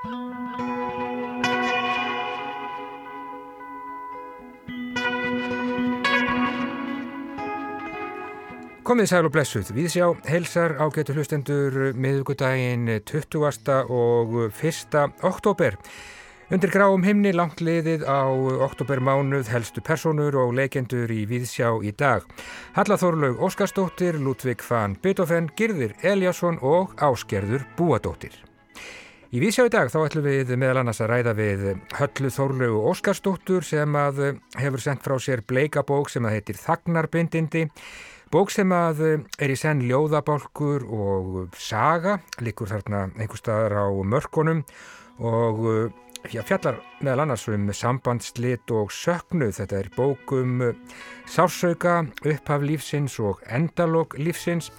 Komið sæl og blessuð, við sjá helsar ágætu hlustendur miðugudaginn 20. og 1. oktober. Undir gráum himni langt liðið á oktobermánuð helstu personur og leikendur í Víðsjá í dag. Halla Þorlaug Óskarsdóttir, Ludvig van Beethoven, Girðir Eliasson og Áskerður Búadóttir. Í Víðsjá í dag þá ætlum við meðal annars að ræða við Höllu Þorlaug Óskarsdóttur sem að hefur sendt frá sér bleikabók sem að heitir Þagnarbindindi Bók sem að eh, er í senn ljóðabálkur og saga, líkur þarna einhver staðar á mörkunum og eh, já, fjallar meðal annars um sambandslit og söknu. Þetta er bókum eh, sársauka, upphaf lífsins og endalók lífsins.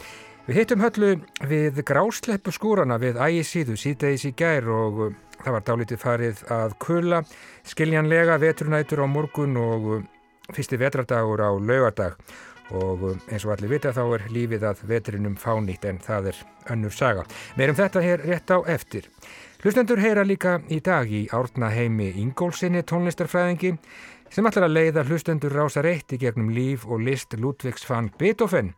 Við hittum höllu við grásleppu skúrana við ægi síðu síðdeis í gær og það var dálítið farið að kula, skiljanlega veturnætur á morgun og fyrsti vetrardagur á laugardag og um, eins og allir vita þá er lífið að vetrinum fánýtt en það er önnur saga. Meirum þetta hér rétt á eftir. Hlustendur heyra líka í dag í árna heimi Ingólfsinni tónlistarfræðingi sem ætlar að leiða hlustendur rása reitt í gegnum líf og list Ludvigs van Beethoven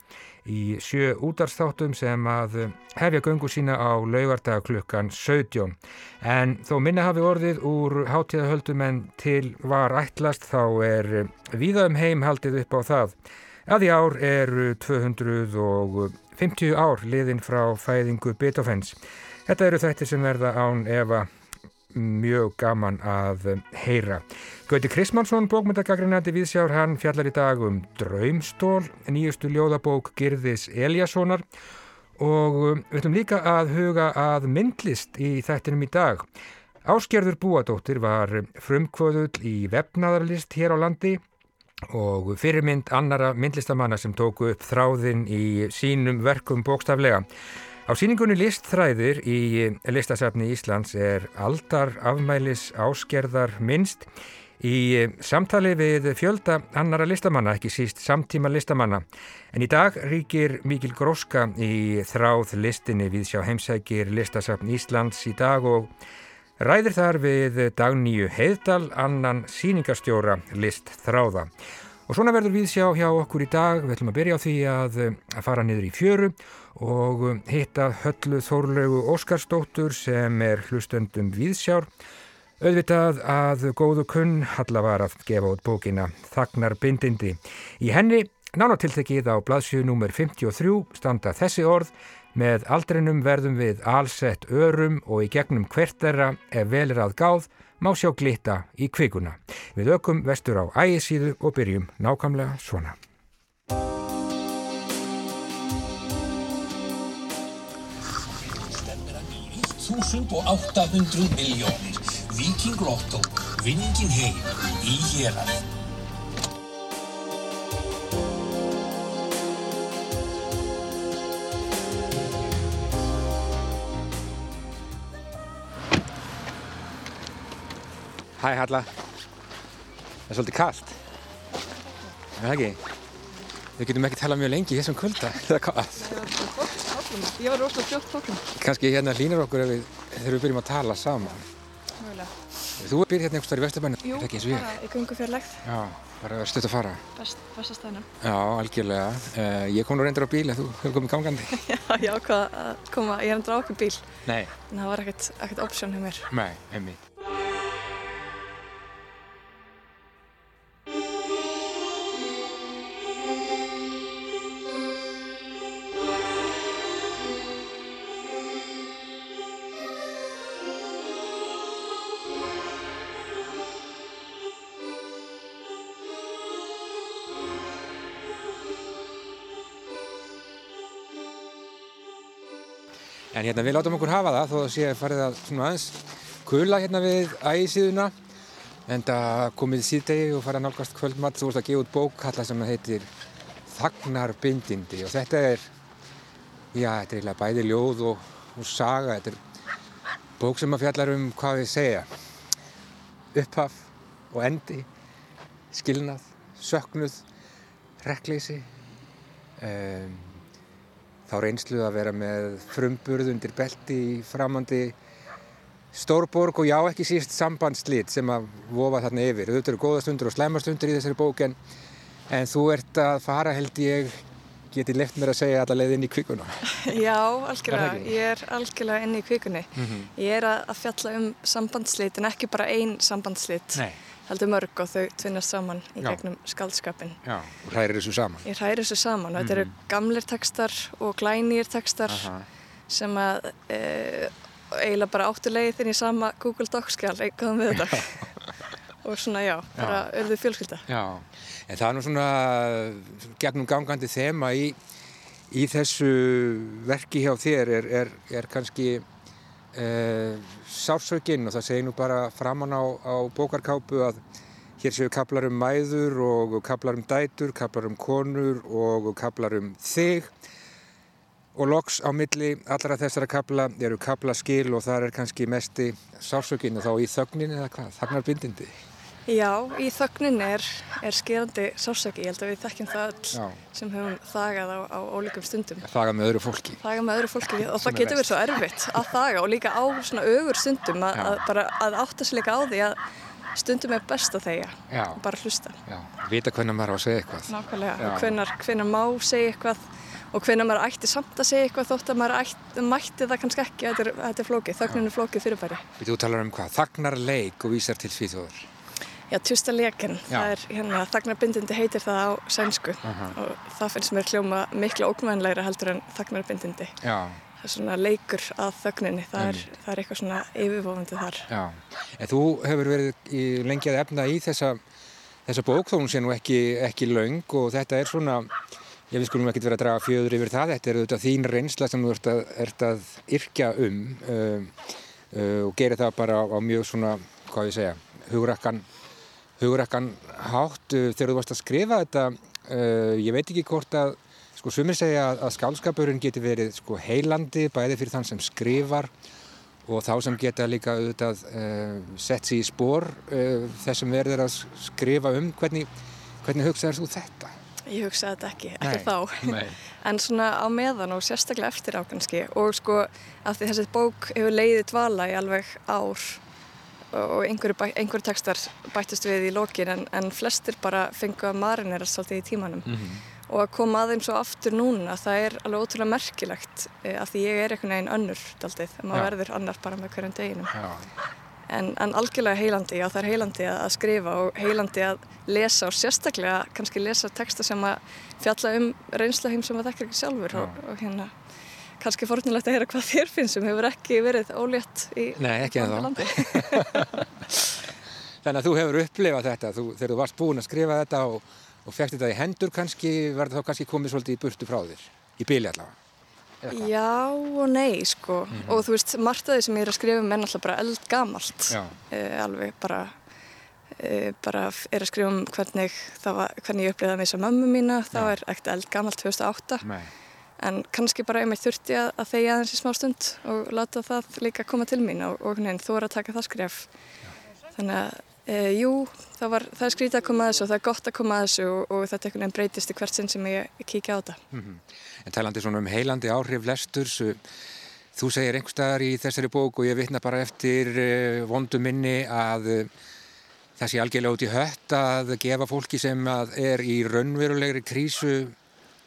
í sjö útarstáttum sem að hefja göngu sína á laugardag klukkan 17. En þó minna hafi orðið úr hátíðahöldum en til var ætlast þá er viða um heim haldið upp á það að í ár eru 250 ár liðin frá fæðingu Beethovens. Þetta eru þættir sem verða án efa mjög gaman að heyra. Gauti Krismansson, bókmyndagagrinandi viðsjár, hann fjallar í dag um Draumstól, nýjustu ljóðabók Girðis Eliassonar og við ætlum líka að huga að myndlist í þættinum í dag. Áskerður Búadóttir var frumkvöðull í vefnaðarlist hér á landi og fyrirmynd annara myndlistamanna sem tóku upp þráðin í sínum verkum bókstaflega. Á síningunni listþræðir í listasafni Íslands er aldar afmælis áskerðar minnst í samtali við fjölda annara listamanna, ekki síst samtíma listamanna. En í dag ríkir mikil gróska í þráð listinni við sjá heimsækir listasafni Íslands í dag og ræðir þar við Dagníu Heiðdal, annan síningarstjóra list þráða. Og svona verður við sjá hjá okkur í dag, við ætlum að byrja á því að, að fara niður í fjöru og hitta höllu Þórlegu Óskarsdóttur sem er hlustendum viðsjár. Auðvitað að góðu kunn Halla var að gefa út bókina Þagnar bindindi. Í henni, nánatiltekið á blaðsjöðu nr. 53, standa þessi orð Með aldrinum verðum við allsett örum og í gegnum hvert vel er að gáð má sjá glitta í kvikuna. Við ökum vestur á ægisíðu og byrjum nákvæmlega svona. Að nýri 1800 miljónir. Viking Lotto, vinningin heim í hérað. Hæ Halla, það er svolítið kallt, er það ekki? Við getum ekki talað mjög lengi í þessum kulda, það er hvað? Ég var rosalega fljótt fólkum. Kanski hérna hlýnar okkur við, þegar við byrjum að tala saman. Mjögulega. Þú er byrjað hérna einhver starf í Vesturbænum, Jú, er það ekki eins og ég? bara í gungu fyrir legð, Já, bara að stutt að fara. best, bestastæðina. Já, algjörlega. Uh, ég kom nú reyndur á bíl en þú hefur komið gangandi. Já, ég ákvað að koma, ég er endur á okkur bíl, Nei, en það var ekkert, ekkert En hérna við látum okkur hafa það þó að sé farið að svona aðeins kula hérna við ægisíðuna. En það komið síðdegi og farið að nálgast kvöldmatt þú vorst að gefa út bók alla sem heitir Þagnarbindindi. Og þetta er já, þetta er eiginlega bæði ljóð og, og saga. Þetta er bók sem að fjallar um hvað við segja. Upphaf og endi skilnað, söknuð rekkleysi um, þá reynsluð að vera með frumburð undir belti í framandi Stórborg og já ekki síst sambandslít sem að vofa þarna yfir. Þetta eru góða stundur og slæma stundur í þessari bók en, en þú ert að fara held ég, geti left mér að segja alla leið inn í kvikuna. Já, algjörlega. Ég er algjörlega inni í kvikunni. Ég er að, fjalla um sambandslít en ekki bara ein sambandslít. Nei. Heldur mörg og þau tvinnast saman í Já. gegnum skaldskapin. Já, og hrærir þessu saman. Ég hræri þessu saman og þetta eru gamlir textar og glænýr textar Aha. sem að e, eiginlega bara áttu leið inn í sama Google Docs-skjál eitthvað með þetta. og svona já, bara örðu fjölskylda. Já, en það er nú svona gegnum gangandi þema í, í þessu verki hjá þér er, er, er kannski uh, sársökinn og það segir nú bara framann á, á bókarkápu að hér séu kaplar um mæður og kaplar um dætur, kaplar um konur og kaplar um þig og loks á milli allra þessara kapla eru kaplaskil og það er kannski mesti sársökinn og þá í þögnin eða hvað, þagnarbindindi. Já, í þögnin er, er skerandi sásöki. Ég held að við þekkjum það öll Já. sem höfum þagað á, á ólíkum stundum. Þaga með öðru fólki. Þaga með öðru fólki og Sem það getur verið svo erfitt að þaga og líka á svona ögur stundum að, að, bara, að átta sig líka á því að stundum er best að Já. og bara hlusta. Já, vita hvernig maður á að segja eitthvað. Nákvæmlega. Hvenar, hvenar má segja eitthvað og hvenar maður ætti samt að segja eitthvað þótt að maður ætti, mætti það kannski ekki. Þetta er, þetta er flókið. Þögnin er flókið fyrirbæri. Þú talar um hvað? Þagnar leik og vísar til svíþjóðar. Já, Tjusta leken, það er hérna, þagnarbindindi heitir það á sænsku. Og það finnst mér hljóma miklu ókvæðanlegra heldur en þagnarbindindi. Já, Það er svona leikur að þögninni, það er, það er eitthvað svona yfirvofandi þar. já. En þú hefur verið í, lengi að efna í þessa, þessa bók þó hún sé nú ekki, ekki löng og þetta er svona, ég við skulum ekkert vera að draga fjöður yfir það, þetta er auðvitað þín reynsla sem þú ert að, ert að yrkja um uh, uh, og gerir það bara á, á mjög svona, hvað ég segja, hugrakkan, hugrakkan hátt uh, þegar þú varst að skrifa þetta, uh, ég veit ekki hvort að, sko sumir segja að, að skálskapurinn geti verið sko heilandi bæði fyrir þann sem skrifar og þá sem geta líka auðvitað uh, sett sér í spór uh, þess sem verður að skrifa um hvernig, hvernig hugsaður þú þetta? Ég hugsaði þetta ekki, Nei, ekki þá. nei. En svona á meðan og sérstaklega eftir á kannski og sko af því þessi bók hefur leiðið dvala í alveg ár og einhverju, bæ, einhverju textar bættist við í lokin en, en flestir bara fengu að marinera svolítið í tímanum. Og að koma aðeins svo aftur núna það er alveg ótrúlega merkilegt eh, af því ég er einhvern veginn önnur daldið maður verður annar bara með hverjum deginum. En, en algjörlega heilandi, já það er heilandi að, að skrifa og heilandi að lesa og sérstaklega kannski lesa texta sem að fjalla um reynsla heim sem að þekkir ekki sjálfur og, og hérna kannski fórnilegt að heyra hvað þér finnst sem hefur ekki verið ólétt í Nei, ekki ennþá. landi. Þannig að þú hefur upplifað þetta þú, þegar þú varst búin að skrifa þetta og, og fekst þetta í hendur kannski, var þá kannski komið svolítið í burtu frá þér, í bíli allavega. Já og nei sko og þú veist margt af því sem ég er að skrifa um er náttúrulega bara eldgamalt uh, alveg bara uh, bara er að skrifa um hvernig, var, hvernig ég upplýði að missa mömmu mína Já. var ekkert eldgamalt 2008 Nei. En kannski bara einmitt þurfti að, að þegja í smá stund og láta það líka koma til mín og, og þú er að taka það skref. Þannig að e, jú, það, var, það er skrítið að koma að þessu og það er gott að koma að þessu og, og þetta einhvern veginn breytist í hvert sinn sem ég, kíkja á þetta. En talandi svona um heilandi áhrif lesturs, uh, þú segir einhver staðar í þessari bók og ég vitna bara eftir uh, vondu minni að uh, það sé algjörlega út í hött að gefa fólki sem að er í raunverulegri krísu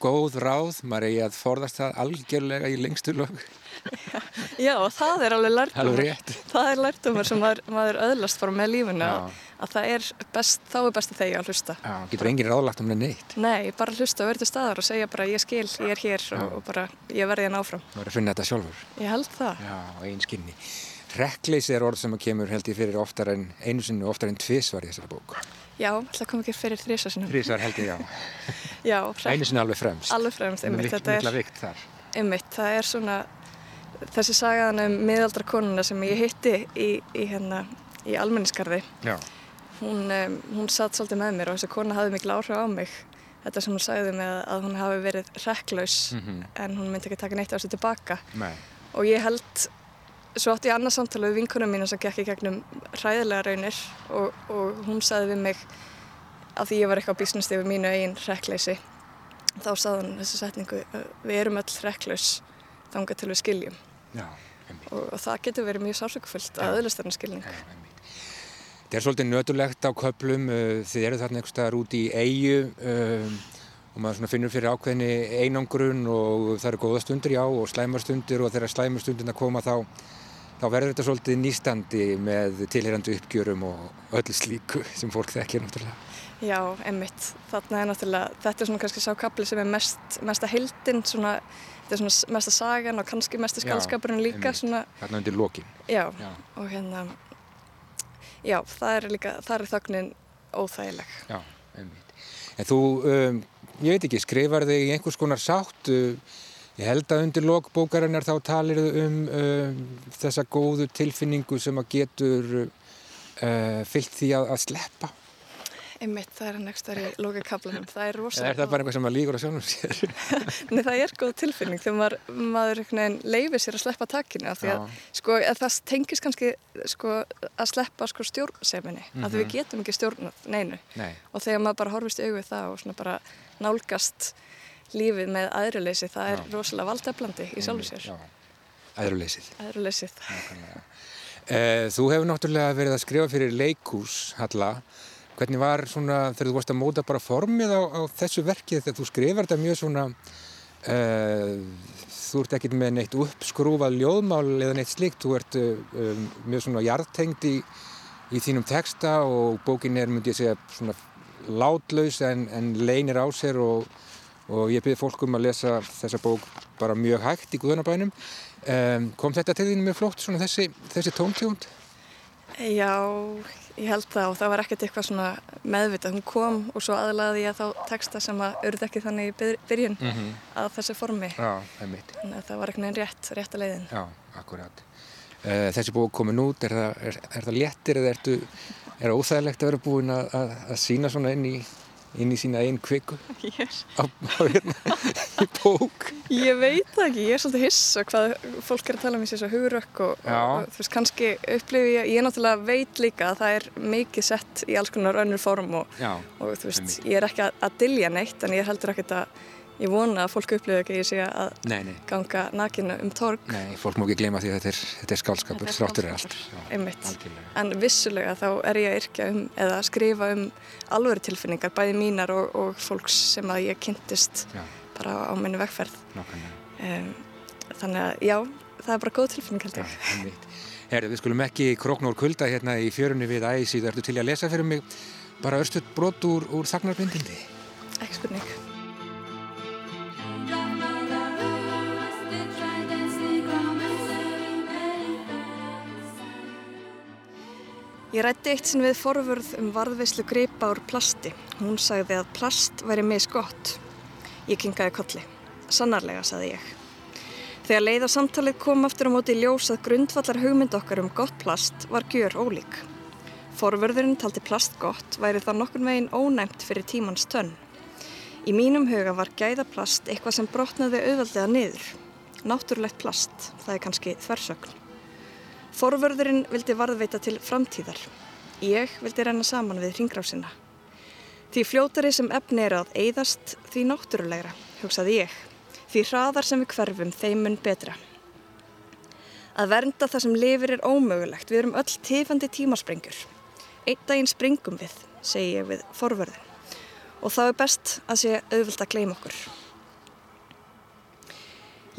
góð ráð, maður eigi að forðast það algjörlega í lengstu lög. Já, og það er alveg rétt. það er lærdumur sem maður, maður öðlast bara með lífinu Já. að, að það er best, þá er best að þegja að hlusta Já, getur engin ráðlagt um það neitt. Nei, bara hlusta og verður staðar og segja bara ég skil, ég er hér og, og bara ég verði hérna áfram Þú verður að finna þetta sjálfur. Ég held það Já, á einn skinni. Rekkleysi er orð sem kemur held ég fyrir oftar en einu sinni og oftar en tvisvar í þessari bók. Já, það kom ekki fyrir þrísa sinum Tvisvar held ég já. Já, Einu sinni alveg fremst. alveg fremst, einmitt, Mikla er vikt þar. einmitt, það er svona þessi sagaðan um miðaldra konuna sem ég hitti í, í hérna í almenniskarði, Já. hún, um, hún satt svolítið með mér og þessi kona hafði mikil áhrif á mig þetta sem hún sagði mig að, hún hafi verið rekklaus Mhm. en hún myndi ekki taka neitt á sig tilbaka Nei. og ég held svo átti ég annað samtala við vinkunum mína sem gekk í gegnum hræðilega raunir og, og hún sagði við mig að því ég var eitthvað bísnust yfir mínu eigin rekkleysi þá sagði hún þessu setningu "Uh, við erum öll rekklaus þangað til við skiljum Já. og, og það getur verið mjög sársökufullt að öðlast þarna skilning. Þetta er svolítið nötulegt á köplum, þið eru þarna einhver staðar út í eigu um, og maður finnur fyrir ákveðinni einangrun og það eru góða stundir já og slæmar stundir og þegar slæmar stundir að koma þá, þá verður þetta svolítið nýstandi með tilherandi uppgjörum og öllu slíku sem fólk þekkir náttúrulega. Já, emmitt. Þarna er náttúrulega, þetta er svona kannski sákabli sem er mest, mesta hildin, svona, þetta er svona mesta sagan og kannski mesta skálskapurinn líka. Svona, Þarna undir lokin. Já, já, og hérna, já, það er líka, það er þögnin óþægileg. Já, emmitt. En þú, um, ég veit ekki, skrifar þig í einhvers konar sátt, uh, ég held að undir lokbókarinnar þá talir þau um uh, þessa góðu tilfinningu sem að getur uh, fyllt því að, að sleppa. Einmitt, það er nægst í lókakablanum. Það er rosalega... Er það bara eitthvað sem maður líkur á sjálfum sér? Nei, það er góð tilfinning þegar maður, maður leifir sér að sleppa takkinu. Að, sko, að það tengis kannski sko, að sleppa sko, stjórnseminni. Mm -hmm. Að við getum ekki stjórn neinu. Nei. Og þegar maður bara horfist auðvið það og bara nálgast lífið með aðruleysi, það er rosalega valdeflandi í sjálfu sér. Aðruleysið. Aðruleysið. Eh, þú hefur náttúrulega verið að skrifa fyrir leikús, Halla. Hvernig var svona þegar þú varst að móta bara formið á, á þessu verkið þegar þú skrifar þetta mjög svona uh, þú ert ekkert með neitt uppskrúfað ljóðmál eða neitt slikt, þú ert uh, mjög svona jarðtengd í, í þínum texta og bókin er myndi ég segja svona látlaus en, en leinir á sér og, og ég byrði fólkum að lesa þessa bók bara mjög hægt í Guðanabænum. Um, kom þetta til þínu mjög flott svona þessi, þessi tóntjónd? Já, Ég held það og það var ekkert eitthvað svona meðvitað. Hún kom og svo aðlaði ég þá texta sem að urði ekki þannig í byrjun mm -hmm. að þessi formi. Já, það mitt. Þannig að það var eitthvað rétt, rétt að leiðin. Já, akkurat. Uh, þessi bók komin út, er það, er, er það léttir eða er það óþægilegt að vera búin að, að, að sína svona inn í inn í sína einn kviku. Yes. á, á hérna í bók. Ég veit það ekki, ég er svolítið hissa hvað fólk er að tala um þessu hugurökk og, og þú veist, kannski upplifi ég ég náttúrulega veit líka að það er mikið sett í alls konar önnur form og, og þú veist, ég er ekki að, að dilja neitt en ég heldur ekki að ég vona að fólk upplifi ekki að ég sé að nei, nei. ganga nakinu um torg. Nei, fólk má ekki gleyma því að þetta er, þetta er skálskapur þráttur er allt. Já, En vissulega þá er ég að yrkja um eða að skrifa um alvöru tilfinningar bæði mínar og, og fólks sem að ég kynntist já. bara á minni vekkferð um, Þannig að já, það er bara góð tilfinning held ég. Herri, við skulum ekki króknur kulda hérna í fjörunni við æsi, þú ertu til að lesa fyrir mig bara örstuðt brot úr, úr þagnarbindindi? Ekki spurning Ég rætti eitt sinn við forvörð um varðveislu greipa úr plasti. Hún sagði að plast væri misgott. Ég kingaði kolli. Sannarlega, sagði ég. Þegar leið á samtalið kom aftur á móti ljós að grundvallar hugmynd okkar um gott plast var gjör ólík. Forvörðurinn taldi plast gott væri það nokkur megin ónæmt fyrir tímans tönn. Í mínum huga var gæðaplast eitthvað sem brotnaði auðvaldega niður. Náttúrulegt plast, það er kannski þversögn. Forvörðurinn vildi varðveita til framtíðar. Ég vildi reyna saman við ringrásina. Því fljótari sem efni er að eigðast því náttúrulegra, hugsaði ég. Því hraðar sem við hverfum þeimun betra. Að vernda það sem lifir er ómögulegt. Við erum öll tifandi tímasprengur. Einn daginn springum við, segi ég við forvörðin. Og þá er best að sé auðvilt að gleima okkur.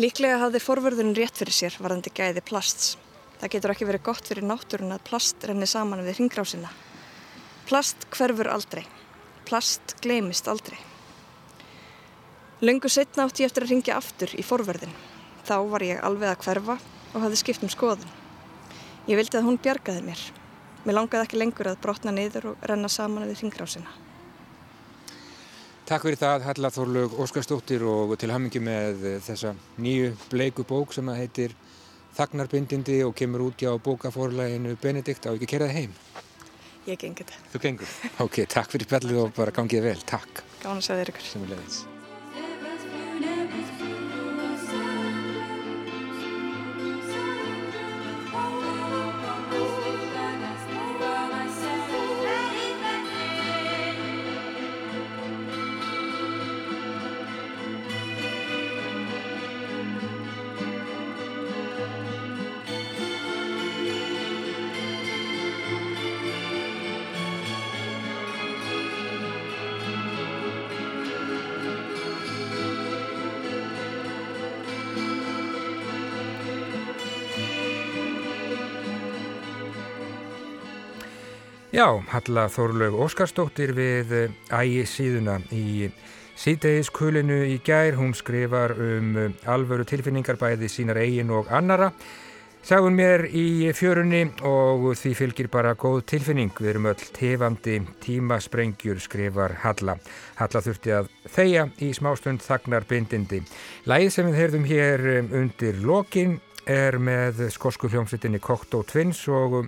Líklega hafði forvörðun rétt fyrir sér varðandi gæði plasts. Það getur ekki verið gott fyrir náttúrun að plast renni saman við hringrásina. Plast hverfur aldrei. Plast gleimist aldrei. Lungu setna átt ég eftir að ringja aftur í forverðin. Þá var ég alveg að hverfa og hafði skipt um skoðun. Ég vildi að hún bjargaði mér. Mér langaði ekki lengur að brotna niður og renna saman við hringrásina. Takk fyrir það, Halla Þorlaug Óskarstóttir og til hamingi með þessa nýju bleiku bók sem að heitir þagnarbindindi og kemur út á bókaforlæginu Benedikt á ekki að kera það heim? Ég gengur það. Þú gengur? Ok, takk fyrir bellið og bara gangið vel. Takk. Gáðan að segja þér ykkur. Já, Halla Þorlaug Óskarsdóttir við ægi síðuna í síðdegiskulinu í gær. Hún skrifar um alvöru tilfinningar bæði sínar eigin og annara. Sagun mér í fjörunni og því fylgir bara góð tilfinning. Við erum öll tefandi tímasprengjur, skrifar Halla. Halla þurfti að þeia í smástund þagnar bindindi. Læð sem við heyrðum hér undir lokin er með skosku hljómsveitinni Kokto Twins og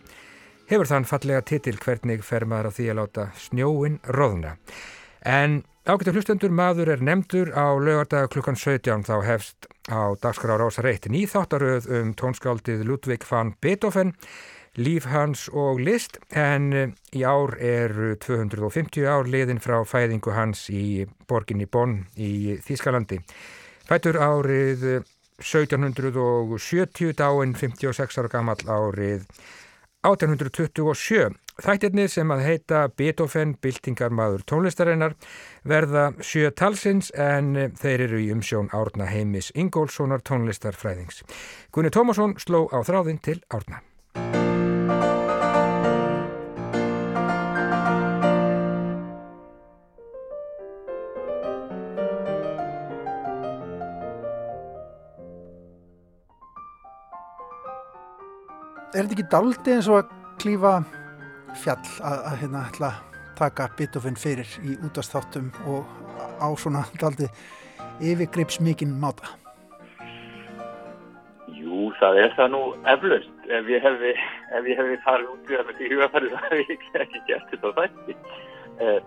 hefur þann fallega titil hvernig fer maður á því að láta snjóin roðna. En ágættu hlustendur maður er nefndur á lögardag klukkan 17 þá hefst á dagskrára ásar eitt nýþáttaröð um tónskáldið Ludvig van Beethoven, líf hans og list en í ár er 250 ár liðin frá fæðingu hans í borginni Bonn í Þískalandi. Fætur árið 1770 dáin 56 ára gammal árið 1827. Þættirnir sem að heita Beethoven, byltingarmaður tónlistarinnar verða sjö talsins en þeir eru í umsjón Árna Heimis Ingólfssonar tónlistarfræðings. Gunni Tómasson sló á þráðin til Árna. Er þetta ekki daldi eins og að klífa fjall að, að hérna ætla að taka Beethoven fyrir í útastáttum og á svona daldi yfirgrips mikinn máta? Jú, það er það nú eflaust. Ef ég hefði, ef ég hefði farið út í það með því hugafærið það hef ég ekki gert þetta þætti. Uh,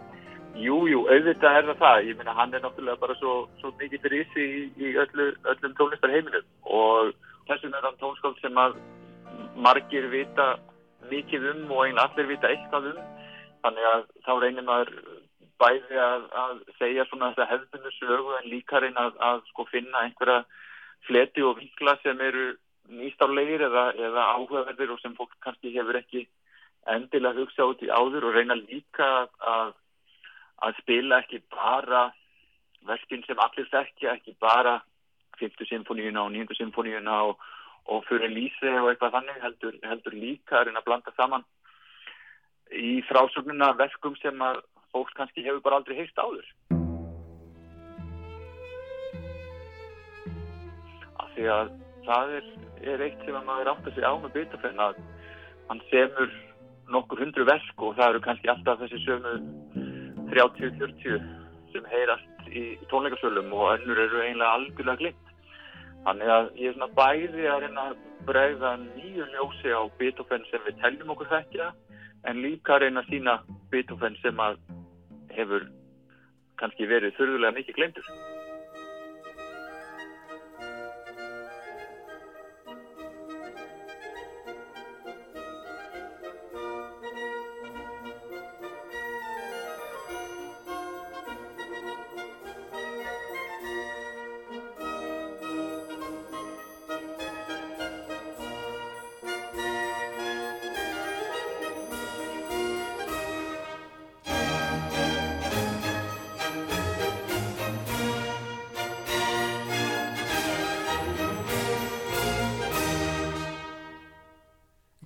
jú, jú, auðvitað er það það. Ég minna, hann er náttúrulega bara svo, svo mikið fyrir ísi í, í öllu, öllum tónlistarheiminum og þessum er hann tónskáld sem að margir vita mikið um og einn allir vita eitthvað um þannig að þá reynir maður bæði að, að segja svona þess að hefðinu sögu en líka reyna að, að sko finna einhverja fleti og vikla sem eru nýstálegir eða, eða áhugaverðir og sem fólk kannski hefur ekki endilega hugsa út í áður og reyna líka að, að spila ekki bara verkinn sem allir þekkja, ekki bara 50 symfóníuna og 9. symfóníuna og og fyrir lísi og eitthvað þannig heldur, heldur líka að reyna að blanda saman í frásögnuna verkum sem að fólk kannski hefur bara aldrei heist áður. Af því að það er, er eitt sem að maður átt að segja á með Beethoven að hann semur nokkur hundru verk og það eru kannski alltaf þessi sömu 30-40 sem heyrast í tónleikasölum og önnur eru einlega algjörlega glimt. Þannig að ég er svona bæði að reyna að bregða nýju ljósi á Beethoven sem við teljum okkur þekkja en líka að reyna að sína Beethoven sem að hefur kannski verið þurfulega mikið glemtur.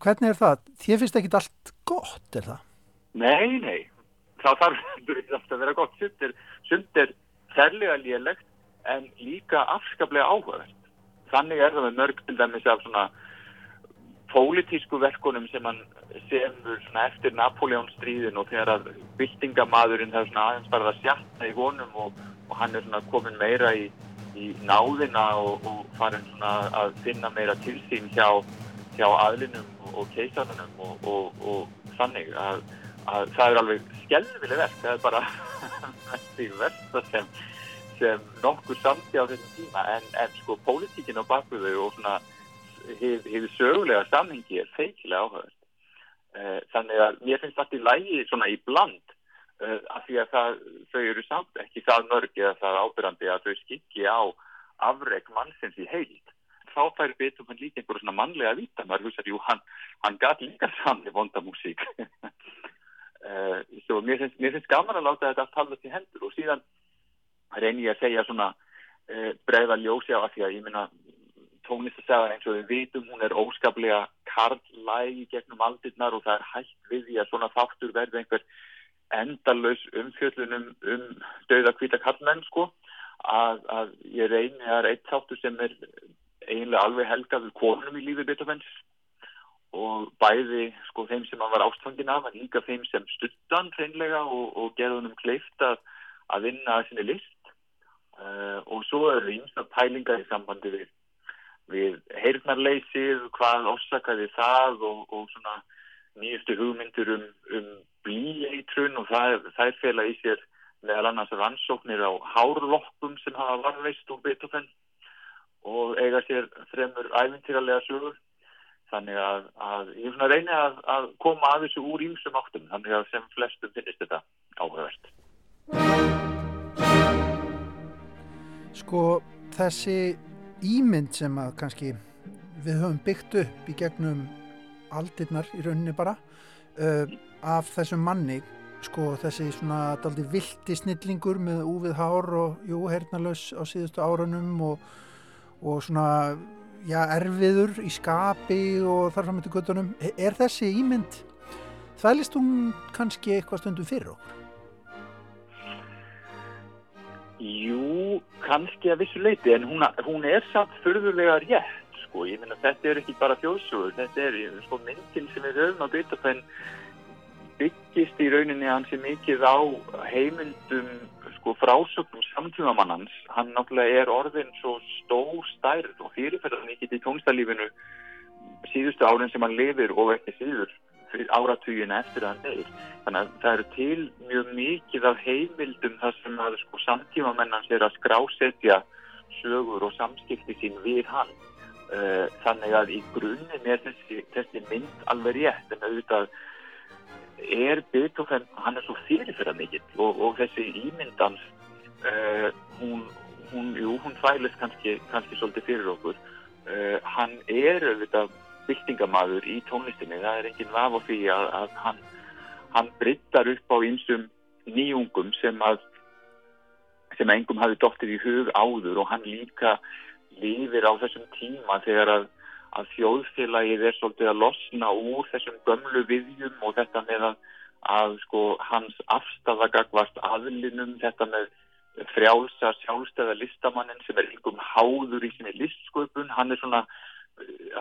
Hvernig er það? Þið finnst ekki allt gott, er það? Nei, nei. Það þarf alltaf að vera gott. Sumt er, er særlega lélegt en líka afskaplega áhugavert. Þannig er það með mörg til dæmis af svona pólitísku verkunum sem hann semur eftir Napoleon stríðin og þegar að byltingamadurinn það er svona aðeins bara að sjatna í honum og, og hann er svona komin meira í, í náðina og, og farin svona að finna meira tilsýn hjá, hjá aðlinum og keisarunum og, og, og þannig að, að það er alveg skjálfileg verk, það er bara því versta sem, sem nokkur samti á þessum tíma en, en sko pólitíkin á bakvöðu og svona hefur sögulega samhengi er feikilega áhugaður. Eh, þannig að mér finnst þetta í lægi svona í bland uh, af því að það, þau eru samt ekki það mörg eða það ábyrgandi að þau skikki á afreg mannsins í heilt þá fær Beethoven líka einhverjum svona mannlega að vita, maður hugsaður, jú, hann, hann gæti líka saman í vonda músík. uh, svo mér finnst, mér finnst gaman að láta þetta allt halvast í hendur og síðan reynir ég að segja svona uh, bregða ljósi á að því að ég minna tónlistasagan eins og við vitum, hún er óskaplega karlægi gegnum aldirnar og það er hægt við því að svona þáttur verði einhver endalus umfjöllunum um döða hvita kallmenn sko að, að ég reyni að eitt þáttur sem er eiginlega alveg helgaður konum í lífi Beethoven's og bæði sko þeim sem hann var ástfangin af en líka þeim sem stuttan hreinlega og, og gerði hann um kleift að, að vinna að sinni list. Uh, og svo eru einstaklega pælingar í sambandi við, við heyrnarleysið, hvað orsakaði það og, og svona nýjustu hugmyndur um, um blíeitrun og það, það er fela í sér meðal annars rannsóknir á hárlokkum sem hafa varveist úr Beethoven og eiga sér fremur æfintýralega sögur. Þannig að, að ég svona reyni að, að koma að þessu úr ímsum áttum þannig að sem flestum finnist þetta áhugavert. Sko þessi ímynd sem að kannski við höfum byggt upp í gegnum aldirnar í rauninni bara uh, af þessum manni sko þessi svona daldi vilti snillingur með úvið hár og jú, hernalös á síðustu árunum og, og svona já, erfiður í skapi og þar fram eftir göttunum er þessi ímynd þvælist hún kannski eitthvað stundum fyrir okkur? Jú, kannski að vissu leiti en hún, hún er samt förðurlega rétt sko, ég minna þetta er ekki bara þjóðsögur þetta er sko myndin sem við höfum á Beethoven byggist í rauninni hansi mikið á heimildum sko frásögnum samtímamannans. Hann náttúrulega er orðin svo stór stærð og fyrirferðan mikið í tónstælífinu síðustu árin sem hann lifir og ekki síður áratugin eftir að hann deyr. Þannig að það eru til mjög mikið af heimildum þar sem að sko samtímamennans er að skrásetja sögur og samskipti sín við hann. Þannig að í grunninn er þessi, þessi mynd alveg rétt en auðvitað er Beethoven, hann er svo fyrirfyrra mikill og, og þessi ímyndans uh, hún, hún, jú, hún fælist kannski, kannski svolítið fyrir okkur. Uh, hann er auðvitað byltingamaður í tónlistinni. Það er enginn vaf á því að, að hann, hann bryttar upp á einsum nýjungum sem að sem engum hafi dóttir í hug áður og hann líka lifir á þessum tíma þegar að að þjóðfélagið er svolítið að losna úr þessum gömlu viðjum og þetta með að, að sko, hans afstafagagvast aðlinum, þetta með frjálsa sjálfstæða listamannin sem er yngum háður í sinni listsköpun, hann er svona,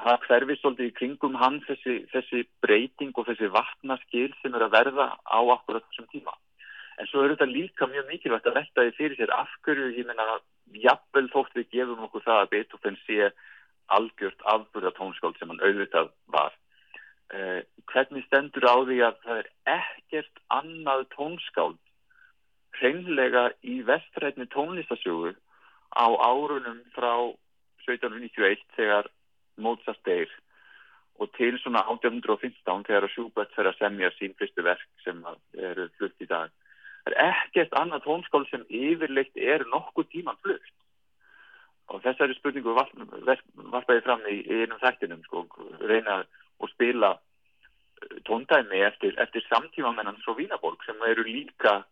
það hverfið svolítið í kringum hann þessi, þessi breyting og þessi vatnaskil sem er að verða á akkurat þessum tíma. En svo er þetta líka mjög mikilvægt að velta því fyrir sér afhverju, ég menna, jafnvel þótt við gefum okkur það að Beethoven sé algjört afburða tónskáld sem hann auðvitað var. Eh, hvernig stendur á því að það er ekkert annað tónskáld hreinlega í vestrætni tónlistasjógu á árunum frá 1791 þegar Mozart deyr og til svona 1815 þegar Schubert fer að semja sín fyrstu verk sem eru flutt í dag. Það er ekkert annað tónskáld sem yfirleitt er nokkuð tíman flutt og þessari spurningu varpaði fram í einum þættinum sko, reyna að spila eh, tóndæmi eftir, eftir samtímamennan frá Vínaborg sem eru líka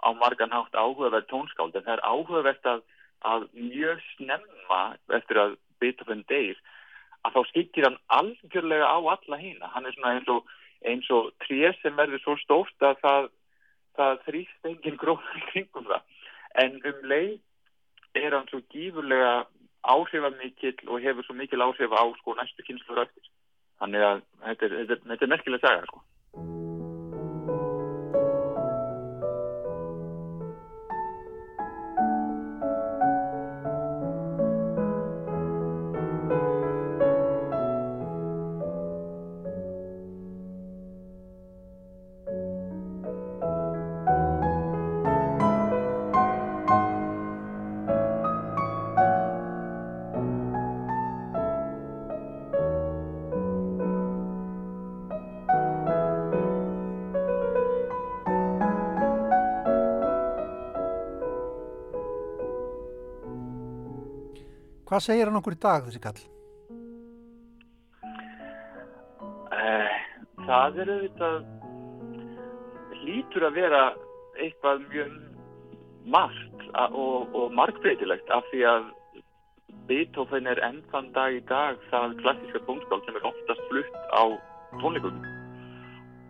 á margan hátt áhugaverð tónskáld. En það er áhugavert að, að mjög snemma eftir að Beethoven deyr að þá skikir hann algjörlega á alla hýna hann er svona eins og, eins og tré sem verður svo stórt að það, það þrýst enginn gróður kringum það. En um leið er hann svo gífurlega áhrifamikill og hefur svo mikil áhrif á sko næstu kynslu röftir. Þannig að þetta er, er merkilega saga sko. Hvað segir hann okkur í dag þessi kall? Eh, það er auðvitað hlýtur að vera eitthvað mjög margt og, og margbreytilegt af því að Beethoven er ennþann dag í dag það klassíska tónskál sem er oftast flutt á tónleikum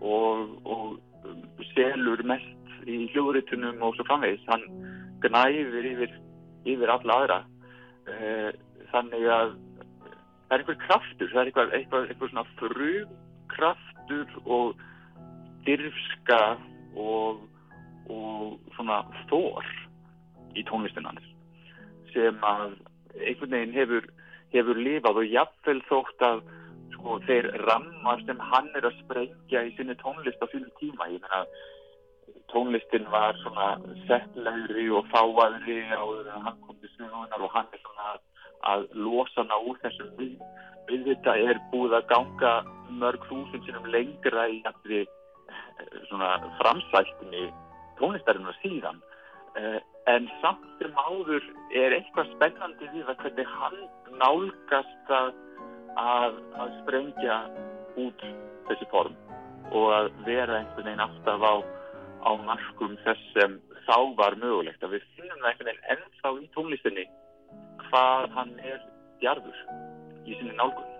og, og selur mest í hljóðritunum og svo framvegis. Hann gnæfir yfir, yfir alla aðra. Eh, þannig að það er einhver kraftur, það er eitthvað, eitthvað, eitthvað svona frumkraftur og dyrfska og, og svona þór í tónlistinans sem að einhvern veginn hefur, hefur lifað og jafnvel þótt að sko, þeir rammar sem hann er að sprengja í sinni tónlist á sínum tíma. Ég meina, tónlistin var svona settlegri og fáaðri áður en hann kom til sögunar og hann er svona að losa hana úr þessum við. Við þetta er búið að ganga mörg þúsund sinum lengra í allir svona framsæltinni tónlistarinnar síðan. Uh, en samt sem áður er eitthvað spennandi við að hvernig hann nálgast að, að, að sprengja út þessi form og að vera einhvern veginn alltaf á, á marskum þess sem þá var mögulegt. Að við finnum það einhvern veginn ennþá í tónlistinni hvað hann er djarfur í sinni nálgun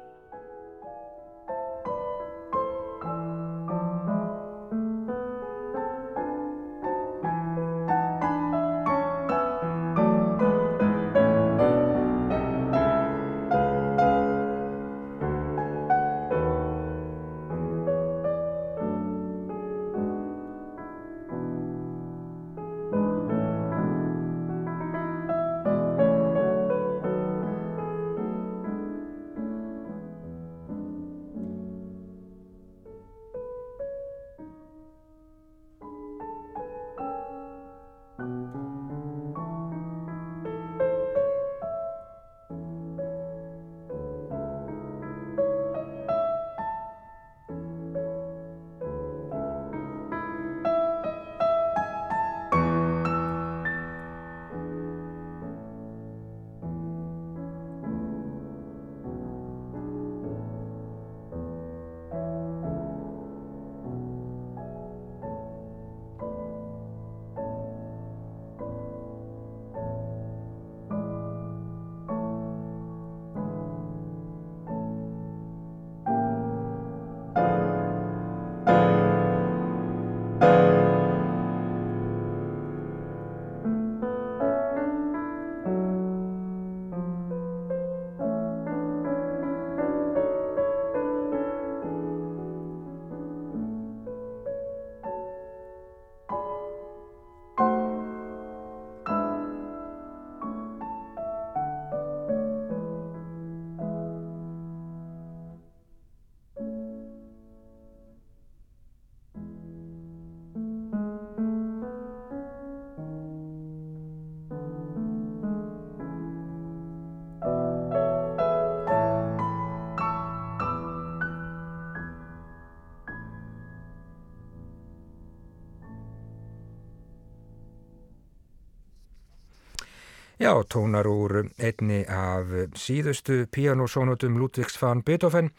Já, tónar úr einni af síðustu pianosónutum Ludvigs van Beethoven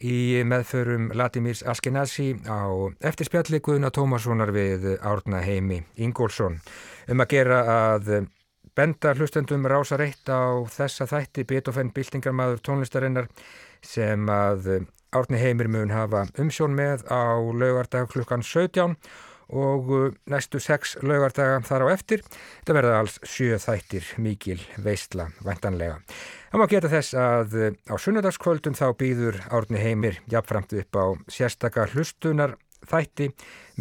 í meðförum Latimirs Askenazi á eftirspjalli Guðna Tómassonar við Árna Heimi Ingólfsson. Um að gera að benda hlustendum rása reitt á þessa þætti Beethoven byltingarmadur tónlistarinnar sem að Árni Heimir mun hafa umsjón með á laugardag klukkan 17 og uh, næstu sex laugardaga þar á eftir. Þetta verða alls sjö þættir mikil veistla vantanlega. Það má geta þess að uh, á sunnudagskvöldum þá býður Árni Heimir jafnframt upp á sérstaka hlustunar þætti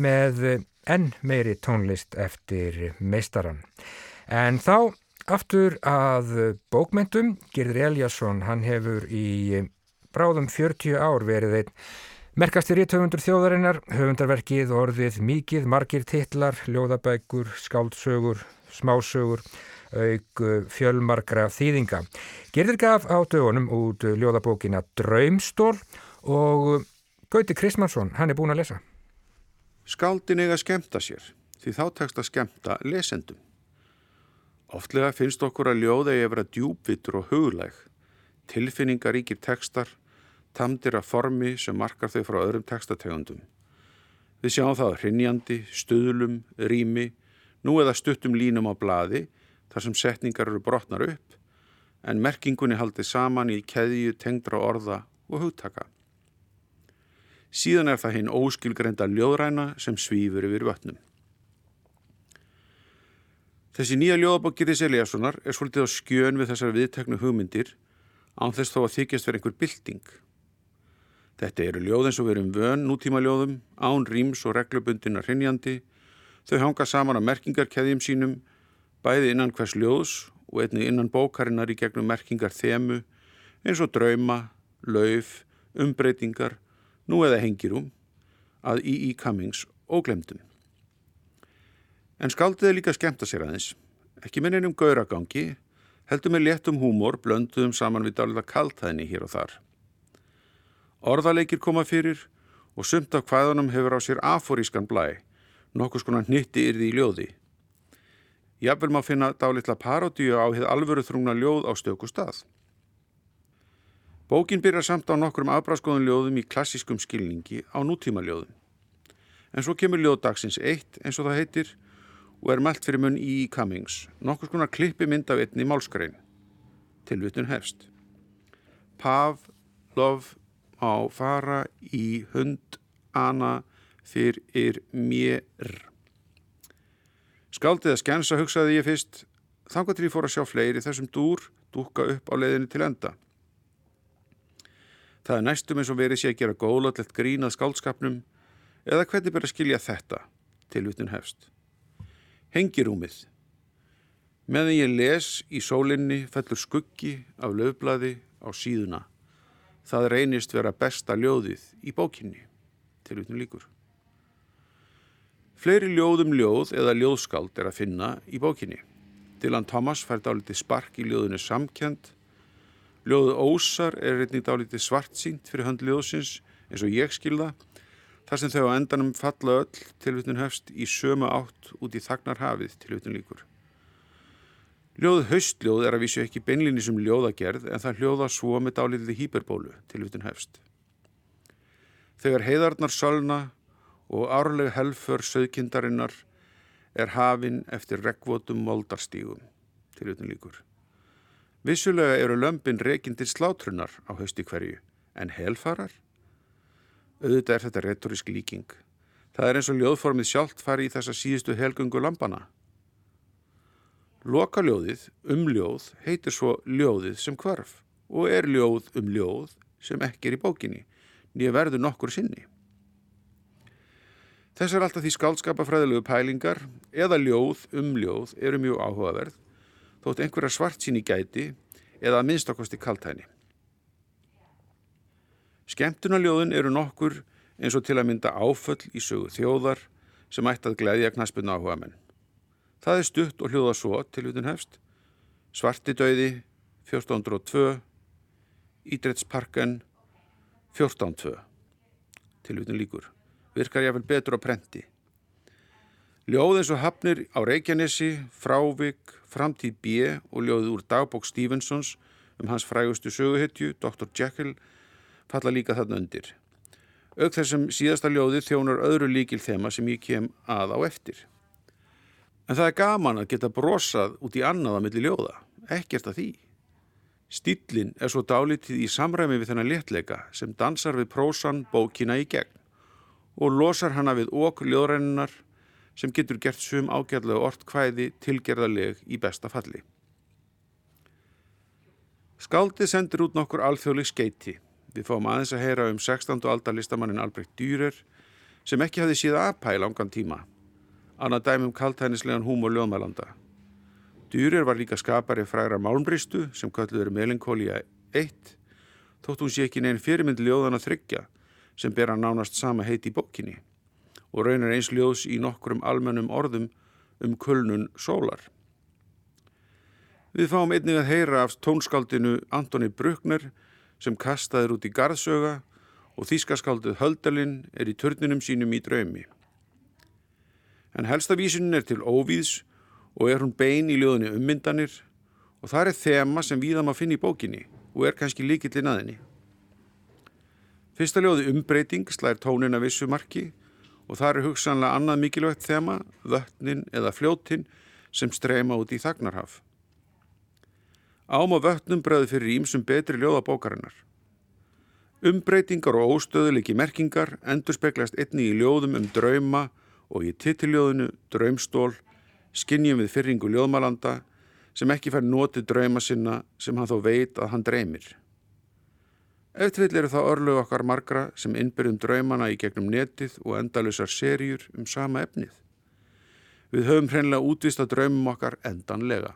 með uh, enn meiri tónlist eftir meistaran. En þá aftur að bókmentum, Gerður Eliasson, hann hefur í bráðum 40 ár verið einn Merkastir í töfundur þjóðarinnar, höfundarverkið, orðið, mikið, margir titlar, ljóðabækur, skáldsögur, smásögur, auk fjölmargra þýðinga. Gerðir gaf á dögunum út ljóðabókina Draumstól og Gauti Kristmansson, hann er búin að lesa. Skáldin eiga skemta sér, því þá tekst að skemta lesendum. Oftlega finnst okkur að ljóða vera djúbvittur og huglæg, tilfinningaríkir tekstar, tamdir af formi sem markar þau frá öðrum textategundum. Við sjáum það hrinnjandi, stuðlum, rými, nú eða stuttum línum á bladi þar sem setningar eru brotnar upp, en merkingunni haldið saman í keðju tengdra orða og hugtaka. Síðan er það hinn óskilgreinda ljóðræna sem svífur yfir vötnum. Þessi nýja ljóðabokk Gyrðis Eliassonar er svolítið á skjön við þessar viðteknu hugmyndir án þess þó að þykjast verið einhver bylting. Þetta eru ljóð eins og verum vön nútíma ljóðum, án rýms og reglubundina hrinjandi. Þau hanga saman á merkingarkeðjum sínum, bæði innan hvers ljóðs og einni innan bókarinnar í gegnum merkingar þemu, eins og drauma, lauf, umbreytingar, nú eða hengirum, að í í Cummings óglemdum. En skaldið er líka skemmt að sér aðeins, ekki minn einum gauragangi, heldur með léttum húmor blönduðum saman við dálita kaltæðni hér og þar. Orðaleikir koma fyrir og sumt af hvaðanum hefur á sér aforískan blæ, nokkus konar hnitti yrði í ljóði. Jafnvel má finna dálitla parodíu á heið alvöru þrungna ljóð á stöku stað. Bókin byrjar samt á nokkrum afbráskoðun ljóðum í klassískum skilningi á nútíma ljóðum. En svo kemur ljóðdagsins eitt eins og það heitir og er mælt fyrir munn í Cummings, nokkus konar klippi mynd af einni málskrein. Tilvutun hefst. Pav, lov, á fara í hund ana fyrir mér. Skaldið að skjensa hugsaði ég fyrst, þangar til ég fór að sjá fleiri þessum dúr dúka upp á leiðinni til enda. Það er næstum eins og verið sé að gera góðlallett grínað skáldskapnum eða hvernig ber að skilja þetta til utun hefst. Hengirúmið. Meðan ég les í sólinni fellur skuggi af löfblaði á síðuna. Það reynist vera besta ljóðið í bókinni, til utnum líkur. Fleiri ljóðum ljóð eða ljóðskald er að finna í bókinni. Dylan Thomas fær dálítið spark í ljóðinu samkjönd. Ljóðu Ósar er reyning dálítið svartsýnt fyrir hönd ljóðsins eins og ég skilða. Þar sem þau á endanum falla öll til utnum hefst í sömu átt út í þagnarhafið til utnum líkur. Ljóð haustljóð er að vísu ekki beinlinni sem ljóðagerð en það hljóða svo með dálitiði hýperbólu til utan hefst. Þegar heiðarnar sölna og árleg helfur söðkindarinnar er hafinn eftir rekvotum voldarstígum til utan líkur. Vissulega eru lömpin reygin til slátrunar á hausti hverju en helfarar? Auðvitað er þetta retorisk líking. Það er eins og ljóðformið sjálft fari í þessa síðustu helgungu lampana Lokaljóðið um ljóð heitir svo ljóðið sem kvarf og er ljóð um ljóð sem ekki er í bókinni, nýja verður nokkur sinni. Þess er alltaf því skaldskapafræðilegu pælingar eða ljóð um ljóð eru mjög áhugaverð, þótt einhverja svart sín í gæti eða að minnstakosti kaltæni. Skemtunarljóðin eru nokkur eins og til að mynda áföll í sögu þjóðar sem ætti að gleyðja knaspinu áhuga menn. Það er stutt og hljóða svo til hlutin hefst. Svartidauði 1402, Ídrettsparken 1402 til hlutin líkur. Virkar jáfnvel betur á prenti. Ljóð eins og hafnir á Reykjanesi, Frávik, Framtíð B og ljóðið úr dagbók Stevensons um hans frægustu söguhetju, Dr. Jekyll, falla líka þarna undir. Ög þessum síðasta ljóði þjónar öðru líkil þema sem ég kem að á eftir. En það er gaman að geta brosað út í annaða millir ljóða, ekkert að því. Stýllin er svo dálítið í samræmi við þennan léttleika sem dansar við prósan bókina í gegn og losar hana við okk ljóðræninar sem getur gert sum ágæðlega orrt hvæði tilgerðaleg í besta falli. Skaldið sendir út nokkur alþjóðleg skeiti. Við fáum aðeins að heyra um 16. aldalistamannin Albrecht Dürer sem ekki hafði síða aðpæ langan tíma annað dæmum kaltænislegan húmor ljóðmælanda. Dýrir var líka skapari fræra málmbristu sem kölluður melinkólija 1 þótt hún sé ekki neinn fyrirmynd ljóðan að þryggja sem ber að nánast sama heiti í bókinni og raunar eins ljóðs í nokkrum almennum orðum um kulnun sólar. Við fáum einnig að heyra af tónskaldinu Antoni Bruckner sem kastaður út í garðsöga og þýskaskaldið Höldalinn er í törninum sínum í draumi en helsta vísunin er til óvíðs og er hún bein í ljóðinni ummyndanir og það er þema sem við þam að finna í bókinni og er kannski líkillin aðinni. Fyrsta ljóði umbreyting slæðir tónin að vissu marki og það er hugsanlega annað mikilvægt þema, vötnin eða fljótin sem streyma út í þagnarhaf. Ám og vötnum breði fyrir ímsum betri ljóðabókarinnar. Umbreytingar og óstöðuleiki merkingar endur speklast einni í ljóðum um drauma og í titilljóðinu Draumstól skinnjum við fyrringu ljóðmalanda sem ekki fær notið drauma sinna sem hann þó veit að hann dreymir. Eftirvill eru það örlög okkar margra sem innbyrjum draumana í gegnum netið og endalusar serjur um sama efnið. Við höfum hreinlega útvist að draumum okkar endanlega.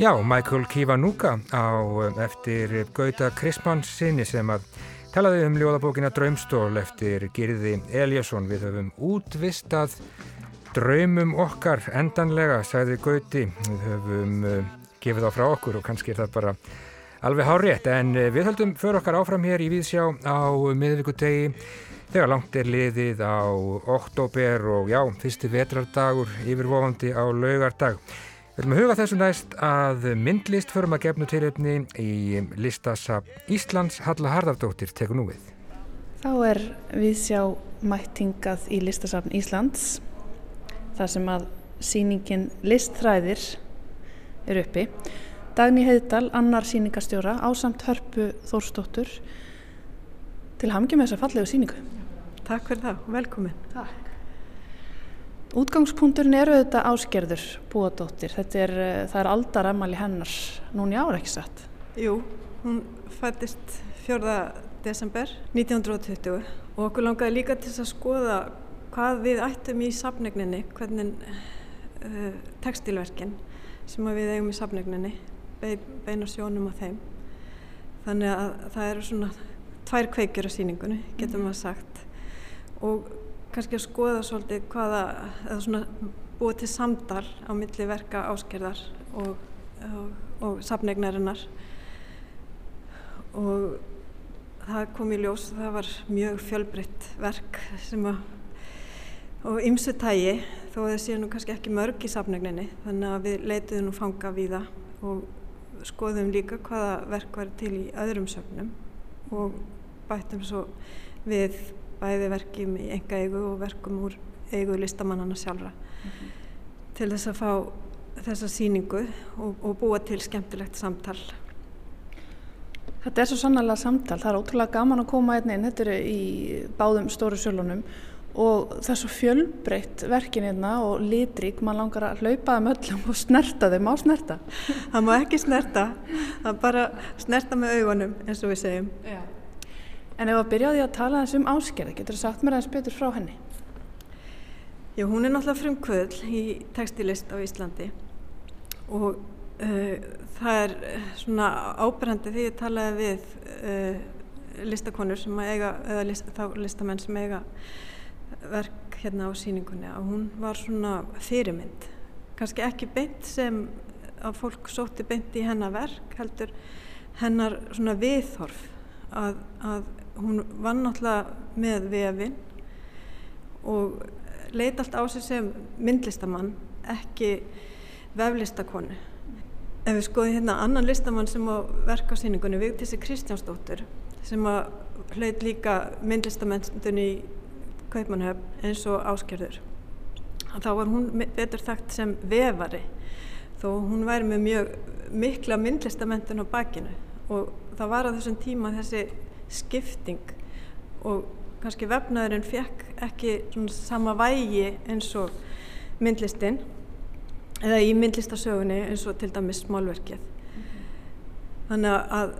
Já, Michael Kiwanuka á eftir Gauta Krispans sinni sem að talaði um ljóðabókina Draumstól eftir Girði Eliasson. Við höfum útvistað draumum okkar endanlega, sagði Gauti. Við höfum uh, gefið á frá okkur og kannski er það bara alveg hárétt. En uh, við höldum för okkar áfram hér í Víðsjá á miðvíkutegi þegar langt er liðið á oktober og já, fyrsti vetrardagur yfirvofandi á laugardag. Við viljum að huga þessu næst að myndlist förum að gefnu tilöfni í listasab Íslands Halla Harðardóttir tekur nú við. Þá er við sjá mættingað í listasafn Íslands þar sem að síningin Listþræðir er uppi. Dagni Heiðdal, annar síningastjóra, ásamt hörpu Þórstóttur til hamngi með þessa fallegu síningu. Takk fyrir það, velkomin. Takk. Útgangspunkturinn eru þetta áskerður búadóttir. Þetta er, eh, það er aldaramæli hennar núni ára ekki satt. Jú, hún fættist 4. desember 1920 og okkur langaði líka til að skoða hvað við ættum í safnegninni, hvernig uh, textilverkin sem við eigum í safnegninni, beina sjónum á þeim. Þannig að það eru svona tvær kveikjur á síningunni, getum við mm. sagt. Og kannski að skoða svolítið hvaða, eða svona búið til samdal á milli verka áskerðar og, og, og safnegnarinnar og það kom í ljós, það var mjög fjölbreytt verk sem að og ymsu tægi þó að það sé nú kannski ekki mörg í safnegninni þannig að við leituðum nú fanga við það og skoðum líka hvaða verk var til í öðrum söfnum og bættum svo við bæði verkjum í enga eigu og verkum úr eigu listamannana sjálfra mm -hmm. til þess að fá þessa síningu og, og búa til skemmtilegt samtal. Þetta er svo sannlega samtal, það er ótrúlega gaman að koma einnig inn, þetta eru í báðum stóru sjölunum og það er svo fjölbreytt verkin hérna og litrík, mann langar að hlaupa þeim öllum og snerta þeim á snerta. Það má ekki snerta, það er bara snerta með augunum eins og við segjum. Já. En ef að byrjaði að tala eins um áskerði, getur þú sagt mér aðeins betur frá henni? Já, hún er náttúrulega frumkvöðl í textilist á Íslandi og uh, það er svona ábærandi því að talaði við uh, listakonur sem að eiga, eða list, þá listamenn sem eiga verk hérna á síningunni að hún var svona fyrirmynd, kannski ekki beint sem að fólk sótti beint í hennar verk, heldur hennar svona viðhorf að, að hún var náttúrulega með vefin og leita allt á sig sem myndlistamann, ekki veflistakonu. Ef við skoðum hérna annan listamann sem á síningunni, Vigdísi Kristjánsdóttur, sem að hlaut líka myndlistamennstun í Kaupmannhöfn eins og áskerður. Þá var hún betur þekkt sem vefari, þó hún væri með mjög mikla myndlistamennstun á bakinu og það var á þessum tíma þessi skipting og kannski vefnaðurinn fekk ekki sama vægi eins og myndlistinn eða í myndlistasögunni eins og til dæmis smálverkið. Mm -hmm. Þannig að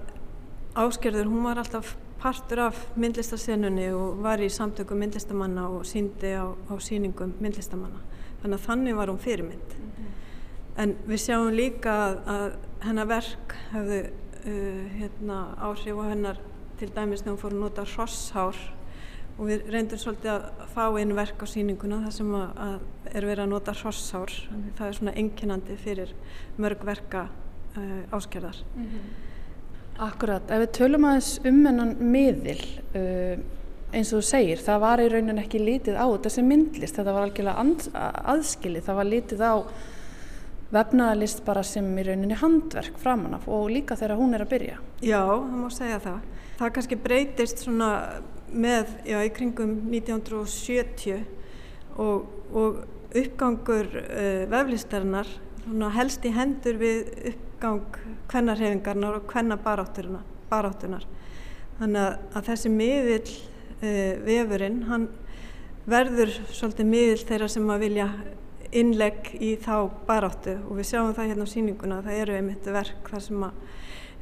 áskerður, hún var alltaf partur af myndlistasennunni og var í samtöku myndlistamanna og síndi á, á síningum myndlistamanna. Þannig að þannig var hún fyrirmynd. Mm -hmm. En við sjáum líka að, að hennar verk hefðu uh, hérna, áhrif á hennar til dæmis þegar hún fór að nota hrosshár og við reyndum svolítið að fá einu verk á síninguna þar sem að, að er verið að nota hrosshár mm. það er svona enginandi fyrir mörg verka uh, áskerðar mm -hmm. Akkurat, ef við tölum aðeins um hennan miðil uh, eins og þú segir, það var í raunin ekki lítið á þetta sem myndlist, þetta var algjörlega aðskilið, það var lítið á vefnaðalist bara sem í rauninni handverk framanaf og líka þegar hún er að byrja. Já, það má segja það það kannski breytist svona með, já, í kringum 1970 og, og uppgangur uh, veflistarinnar helst í hendur við uppgang kvennarhefingarnar og kvennabaráttunar. Þannig að, að þessi miðill uh, vefurinn, hann verður svolítið miðill þeirra sem að vilja innlegg í þá baráttu og við sjáum það hérna á síninguna, það eru einmitt verk þar sem að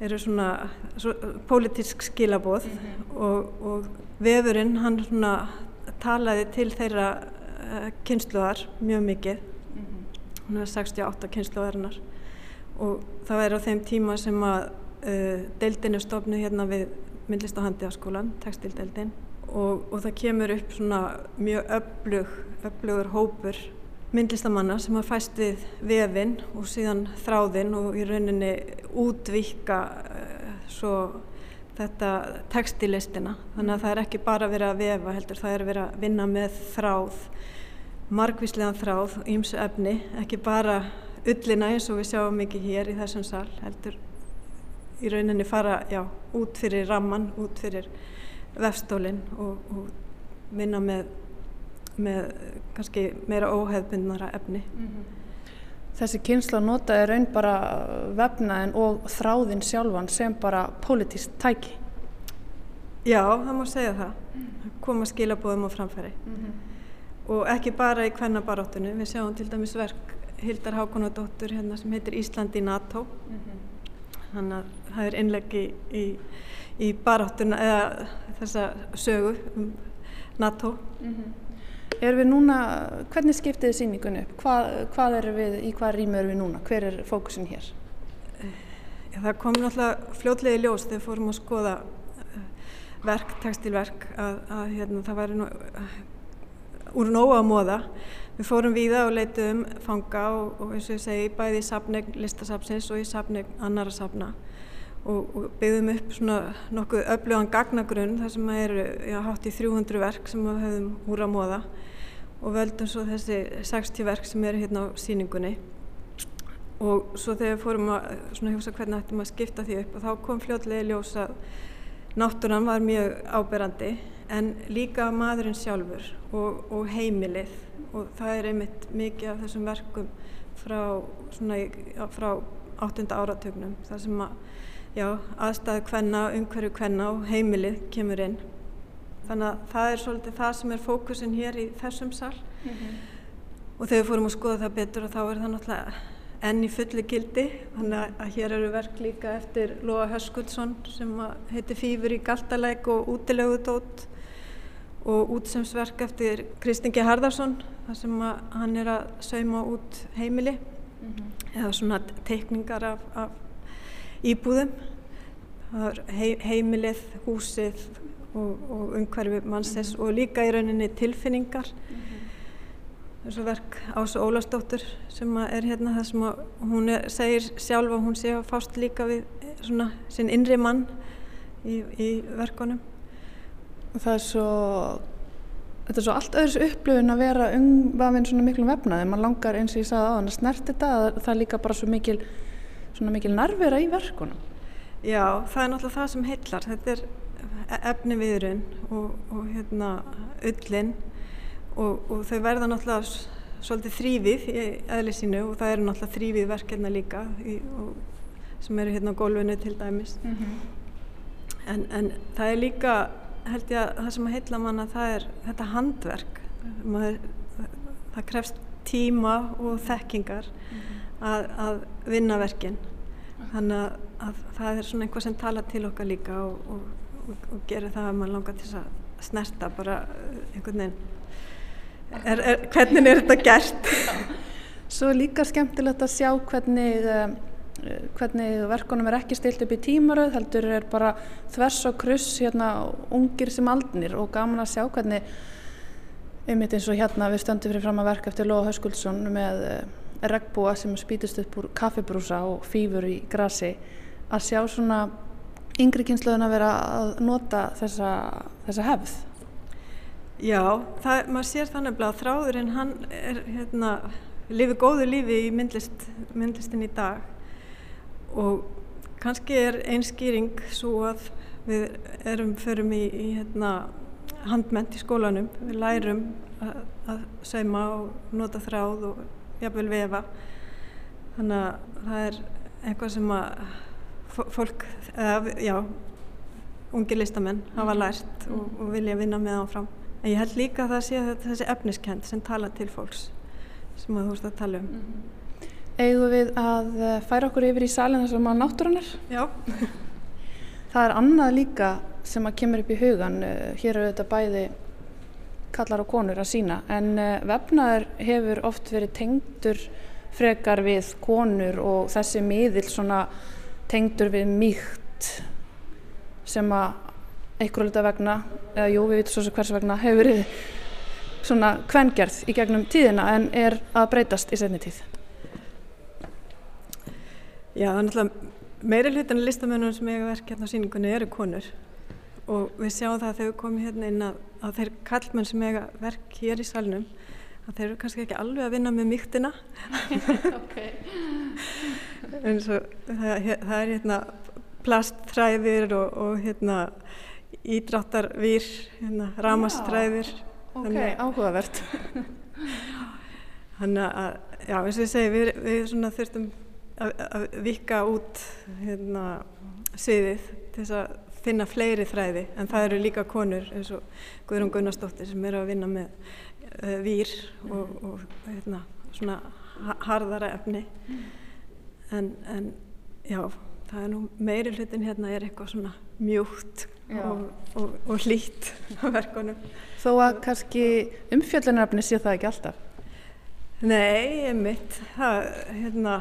eru svona, svona pólitísk skilaboð mm -hmm. og, og vefurinn hann svona talaði til þeirra uh, eh, kynsluðar mjög mikið mm -hmm. hún er 68 kynsluðarinnar og það er á þeim tíma sem að uh, deildin er stofnuð hérna við myndlist á handiðaskólan, textildeildin og, og það kemur upp svona mjög öflug, öflugur hópur myndlistamanna sem har fæst við vefinn og síðan þráðinn og í rauninni útvíka uh, svo þetta textilistina þannig að það er ekki bara verið að vefa heldur það er verið að vinna með þráð margvíslegan þráð ímsu efni, ekki bara ullina eins og við sjáum mikið hér í þessum sal heldur í rauninni fara já, út fyrir ramman, út fyrir vefstólinn og, og vinna með með kannski meira óheðbundnara efni. Mm -hmm. Þessi kynsla notaði raun bara vefnaðin og þráðin sjálfan sem bara pólitíst tæki? Já, það má segja það. Koma skilabóðum á framfæri. Mm -hmm. Og ekki bara í kvennabaróttunum. Við sjáum til dæmis verk Hildar Hákonadóttur hérna sem heitir Ísland í NATO. Mm -hmm. Þannig að það er innleggi í, í baróttuna eða þessa sögu um NATO. Mhm. Erum við núna, hvernig skiptið þið síningunni upp? Hvað, hvað er við, í hvað rými erum við núna? Hver er fókusin hér? Já, það kom náttúrulega fljótlegi ljós þegar fórum að skoða eh, verk, textilverk, að, að hérna, það væri nú, úr nóga á móða. Við fórum víða og leituðum fanga og, og eins og ég segi bæði í sapnegn listasapsins og í sapnegn annara sapna og, og byggðum upp svona nokkuð öflugan gagnagrunn þar sem eru já, hátt í 300 verk sem við höfum úr á móða og völdum svo þessi 60 verk sem eru hérna á síningunni og svo þegar fórum að svona hjósa hvernig ættum að skipta því upp og þá kom fljóðlega í ljós að náttúran var mjög áberandi en líka maðurinn sjálfur og, og heimilið og það er einmitt mikið af þessum verkum frá, svona, frá 8. áratögnum þar sem að já, aðstæðu hvenna, umhverju hvenna og heimilið kemur inn. Þannig að það er svolítið það sem er fókusin hér í þessum sal. Mm -hmm. og þegar við fórum að skoða það betur og þá er það náttúrulega enn í fulli gildi. Þannig að hér eru verk líka eftir Lóa Höskuldsson sem heitir Fýfur í Galtalæk og útilegudót og útsemsverk eftir Kristingi Harðarsson þar sem hann er að sauma út heimili. Mm -hmm. eða svona teikningar af, af íbúðum heimilið, húsið og, og umhverfi mannsins mm -hmm. og líka í rauninni tilfinningar mm -hmm. þessu verk Ása Ólastóttur sem er hérna það sem hún er, segir sjálf að hún sé að fást líka við svona sinn innri mann í, í verkonum Það er svo þetta er svo allt öðru upplöfun að vera umvafinn svona miklum vefnaði, mann langar eins og ég sagði á hann að snert þetta, það er líka bara svo mikil, svona mikil nærvera í verkunum. Já, það er náttúrulega það sem heillar, þetta er efni viðrun og, og hérna öllin og, og þau verða náttúrulega svolítið þrývið í eðli sínu og það eru náttúrulega þrývið verkefna líka í, og, sem eru hérna á gólfinu til dæmis. Mm -hmm. en, en það er líka held ég að það sem að heitla manna það er þetta handverk Maður, það krefst tíma og þekkingar mm -hmm. að, að vinna verkin þannig að, að það er svona einhvað sem tala til okkar líka og, og, og, og gerir það að mann langar til að snerta bara uh, einhvern veginn. Er, er, hvernig er þetta gert? Svo líka skemmtilegt að sjá hvernig um, hvernig verkunum er ekki stilt upp í tímaröð heldur er bara þvers og kruss hérna ungir sem aldnir og gaman að sjá hvernig einmitt eins og hérna við stöndum fyrir fram að verka eftir Lóa Höskuldsson með eh, regnbúa sem spýtist upp úr kaffibrúsa og fýfur í grasi að sjá svona yngri kynsluðin að vera að nota þessa, þessa hefð? Já, það, maður sér þannig að þráðurinn hann er hérna lifið góðu lífi í myndlist, myndlistin í dag. Og kannski er einskýring svo að við erum förum í, í hérna, handment í skólanum, við lærum að, að sauma og nota þráð og jafnvel vefa þannig að það er eitthvað sem að fólk, eða já ungi listamenn hafa mhm. lært og, og vilja vinna með áfram en ég held líka að það sé að þessi efniskend sem tala til fólks sem að þú veist að tala um mm -hmm eigum við að eh, færa okkur yfir í salin þessum á náttúrunar. Já. Það er annað líka sem að kemur upp í hugan. Eh, hér eru þetta bæði kallar og konur að sína en eh, vefnaður hefur oft verið tengdur frekar við konur og þessi miðil svona tengdur við mýkt sem að einhverju lita vegna, eða jú við vitum svo sem hvers vegna hefur verið svona kvengerð í gegnum tíðina en er að breytast í senni tíð. Já, það er náttúrulega meiri hlutan listamennunum sem eiga verk hérna á síningunni eru konur og við sjáum það að þegar við komum hérna inn að, að þeir kallmenn sem eiga verk hér í salnum að þeir eru kannski ekki alveg að vinna með mýktina en svo það, það er hérna plastþræðir og, og hérna ídráttarvýr hérna ramastræðir Ok, áhugavert. Þannig að, já, eins og ég segi við, við þurftum að vika út hérna, sviðið til þess að finna fleiri þræði en það eru líka konur eins og Guðrún Gunnarsdóttir sem eru að vinna með uh, vír og, og hérna, svona harðara efni. En, en já, það er nú meiri hlutin hérna er eitthvað svona mjúkt og, og, og hlýtt á verkonum Þó að kannski umfjöldunarefni sé það ekki alltaf? Nei, einmitt, það hérna,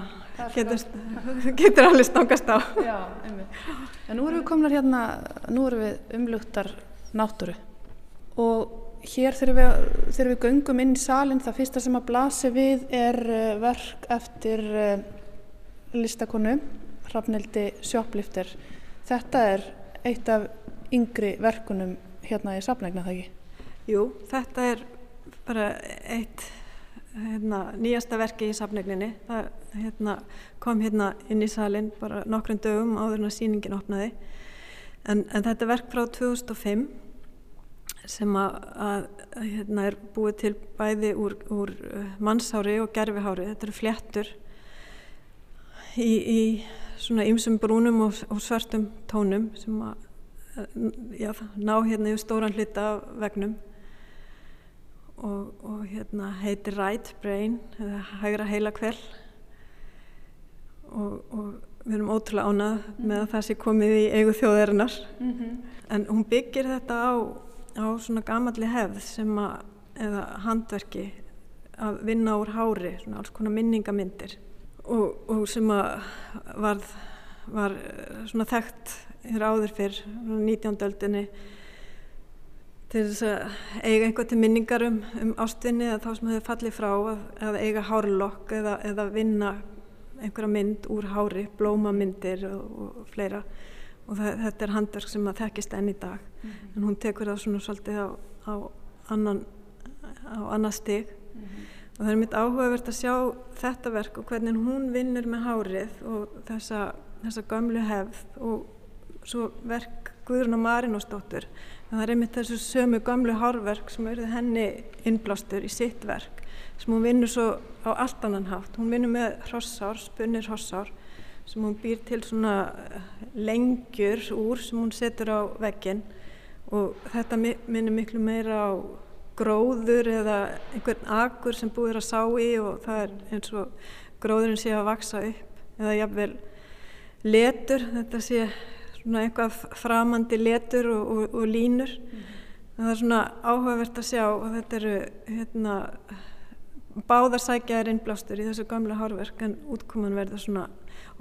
getur, getur alveg stangast á. Já, einmitt. En nú erum við komnar hérna, nú erum við umlugtar náttúru og hér þegar við, þegar við göngum inn í salin það fyrsta sem að blasi við er eh, verk eftir eh, listakonu, Hrafnildi Sjóplifter. Þetta er eitt af yngri verkunum hérna í safnægna, það ekki? Jú, þetta er bara eitt hérna, nýjasta verki í safnegninni. Það hérna, kom hérna inn í salin bara nokkrum dögum áður en að síningin opnaði. En, en þetta er verk frá 2005 sem að, að hérna, er búið til bæði úr, úr uh, mannshári og gerfihári. Þetta eru fléttur í, í svona ymsum brúnum og, og svartum tónum sem að já, ná hérna yfir stóran hluta vegnum og, og hérna, heitir Right Brain eða hægra heila kveld og, og við erum ótrúlega ánað mm -hmm. með að það sé komið í eigu þjóðarinnar mm -hmm. en hún byggir þetta á, á svona gamalli hefð sem að, eða handverki að vinna úr hári, svona alls konar minningamindir og, og sem að var, var svona þekkt hér áður fyrr 19. öldinni til þess að eiga einhvern til minningar um, um ástvinni eða þá sem hefur fallið frá að, að eiga hárlokk eða, eða vinna einhverja mynd úr hári, blómamyndir og, og fleira og það, þetta er handverk sem að þekkist enn í dag mm -hmm. en hún tekur það svona svolítið á, á annan á annað stig mm -hmm. og það er mitt áhugavert að sjá þetta verk og hvernig hún vinnur með hárið og þessa, þessa gamlu hefð og svo verk Guðrún og Marinósdóttur en það er einmitt þessu sömu gamlu hárverk sem auðvitað henni innblástur í sitt verk sem hún vinnur svo á allt annan hátt. Hún vinnur með hrossár, spunnir hrossár sem hún býr til svona lengjur úr sem hún setur á veggin og þetta minnir miklu meira á gróður eða einhvern agur sem búið að sá í og það er eins og gróðurinn sé að vaksa upp eða jafnvel letur, þetta sé svona eitthvað framandi letur og, og, og línur mm. það er svona áhugavert að sjá og þetta eru hérna báðarsækjaðar innblástur í þessu gamla hárverk en útkoman verður svona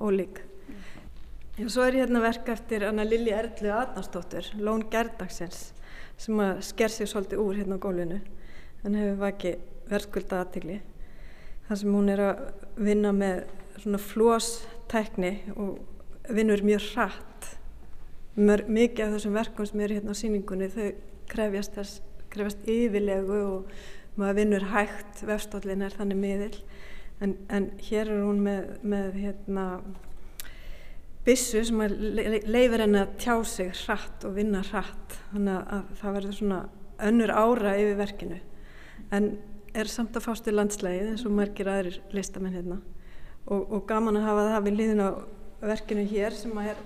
ólík mm. Svo er hérna verk eftir Anna Lilli Erlu Adnarsdóttur Lón Gerdagsins sem að sker sig svolítið úr hérna á gólfinu en hefur vakið verðskulda aðtigli þar sem hún er að vinna með svona flóstækni og vinnur mjög hratt mikið af þessum verkum sem eru hérna á síningunni þau krefjast þess krefjast yfirlegu og maður vinnur hægt vefstóllin er þannig miðil en, en hér er hún með, með hérna bissu sem leifir henni að tjá sig hratt og vinna hratt. Þannig að það verður svona önnur ára yfir verkinu. En er samt að fást í landslægið eins og margir aðrir listamenn hérna. Og, og gaman að hafa það við liðin á verkinu hér sem að er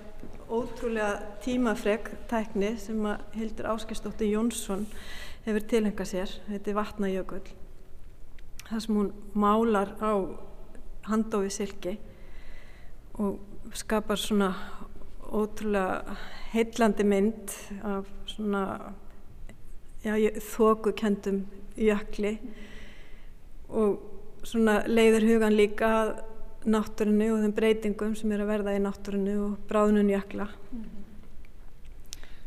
ótrúlega tímafreg tækni sem að Hildur Áskistóttir Jónsson hefur tilhenga sér. Þetta er Vatnajökull. Það sem hún málar á handófi silki og skapar svona ótrúlega heillandi mynd af svona þókukendum jökli og svona leiður hugan líka að náttúrunni og þeim breytingum sem er að verða í náttúrunni og bráðnun jökla.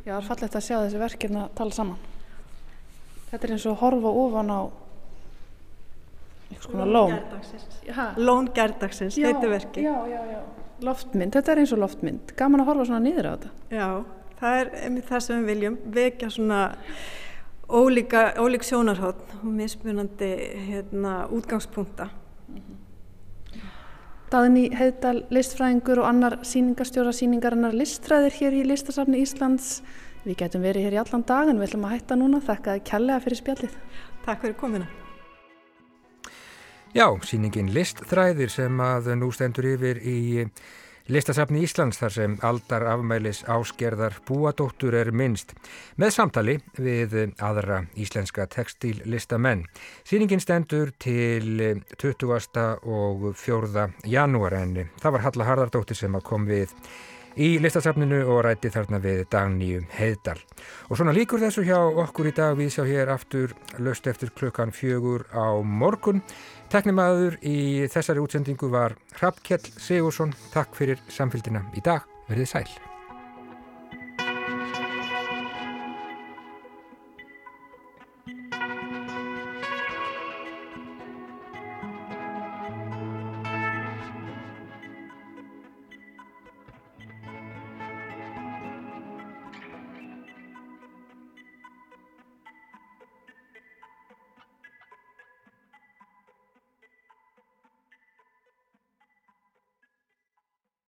Já, það er fallegt að sjá þessi verkefna tala saman. Þetta er eins og að horfa ofan á eitthvað svona lón Lón. gerdagsins, heitir verki Já, já, já. Loftmynd, þetta er eins og loftmynd, gaman að horfa svona nýður á þetta. Já, það er einmitt það sem við viljum, vekja svona ólíka, ólík sjónarhótt og mismunandi hérna, útgangspunkta. Daðinni Heiðdal, listfræðingur og annar síningastjóra síningarinnar listfræðir hér í Listasafni Íslands. Við getum verið hér í allan dag en við ætlum að hætta núna. Þakka kjallega fyrir spjallið. Takk fyrir komina. Já, síningin Listþræðir sem að nú stendur yfir í Listasafni Íslands þar sem aldar afmælis áskerðar búadóttur er minnst með samtali við aðra íslenska textíllistamenn. Sýningin stendur til 20. og 4. janúar en það var Halla Harðardóttir sem kom við í listasafninu og ræti þarna við Dagníu Heiðdal. Og svona líkur þessu hjá okkur í dag við sjá hér aftur löst eftir klukkan fjögur á morgun. Teknimaður í þessari útsendingu var Hrafkjell Sigursson. Takk fyrir samfélgina í dag. Verðið sæl.